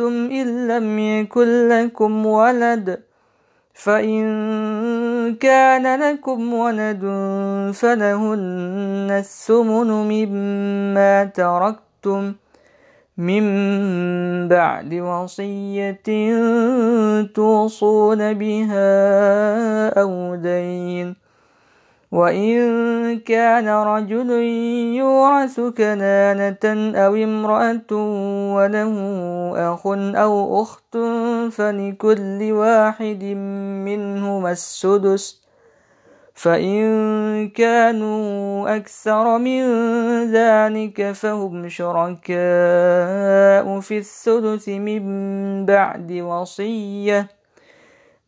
أَنفَقْتُمْ إِن لَّمْ يَكُن لَّكُمْ وَلَدٌ فَإِن كَانَ لَكُمْ وَلَدٌ فَلَهُنَّ الثُّمُنُ مِمَّا تَرَكْتُمْ مِن بَعْدِ وَصِيَّةٍ تُوصُونَ بِهَا أَوْ دَيْنٍ وإن كان رجل يورث كنانة أو امرأة وله أخ أو أخت فلكل واحد منهما السدس فإن كانوا أكثر من ذلك فهم شركاء في الثلث من بعد وصيه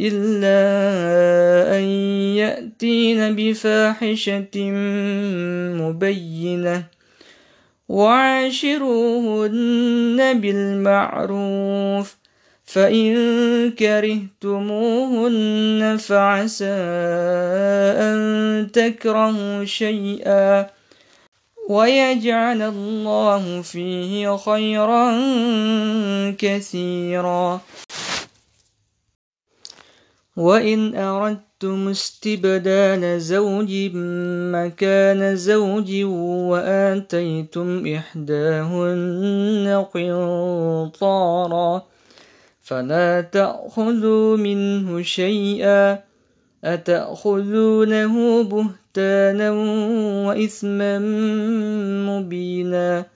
إلا أن يأتين بفاحشة مبينة. وعاشروهن بالمعروف فإن كرهتموهن فعسى أن تكرهوا شيئا. ويجعل الله فيه خيرا كثيرا. وإن أردتم استبدال زوج مكان زوج وآتيتم إحداهن قنطارا فلا تأخذوا منه شيئا أتأخذونه بهتانا وإثما مبينا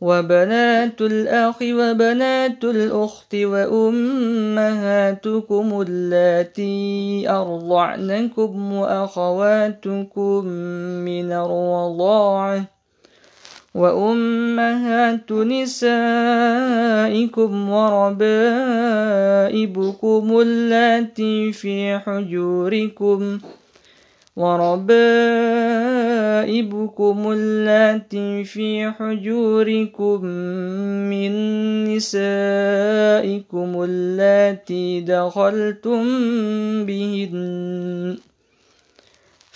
وبنات الأخ وبنات الأخت وأمهاتكم اللاتي أرضعنكم وأخواتكم من الرضاعة وأمهات نسائكم وربائبكم اللاتي في حجوركم ۖ وربائبكم اللاتي في حجوركم من نسائكم اللاتي دخلتم بهن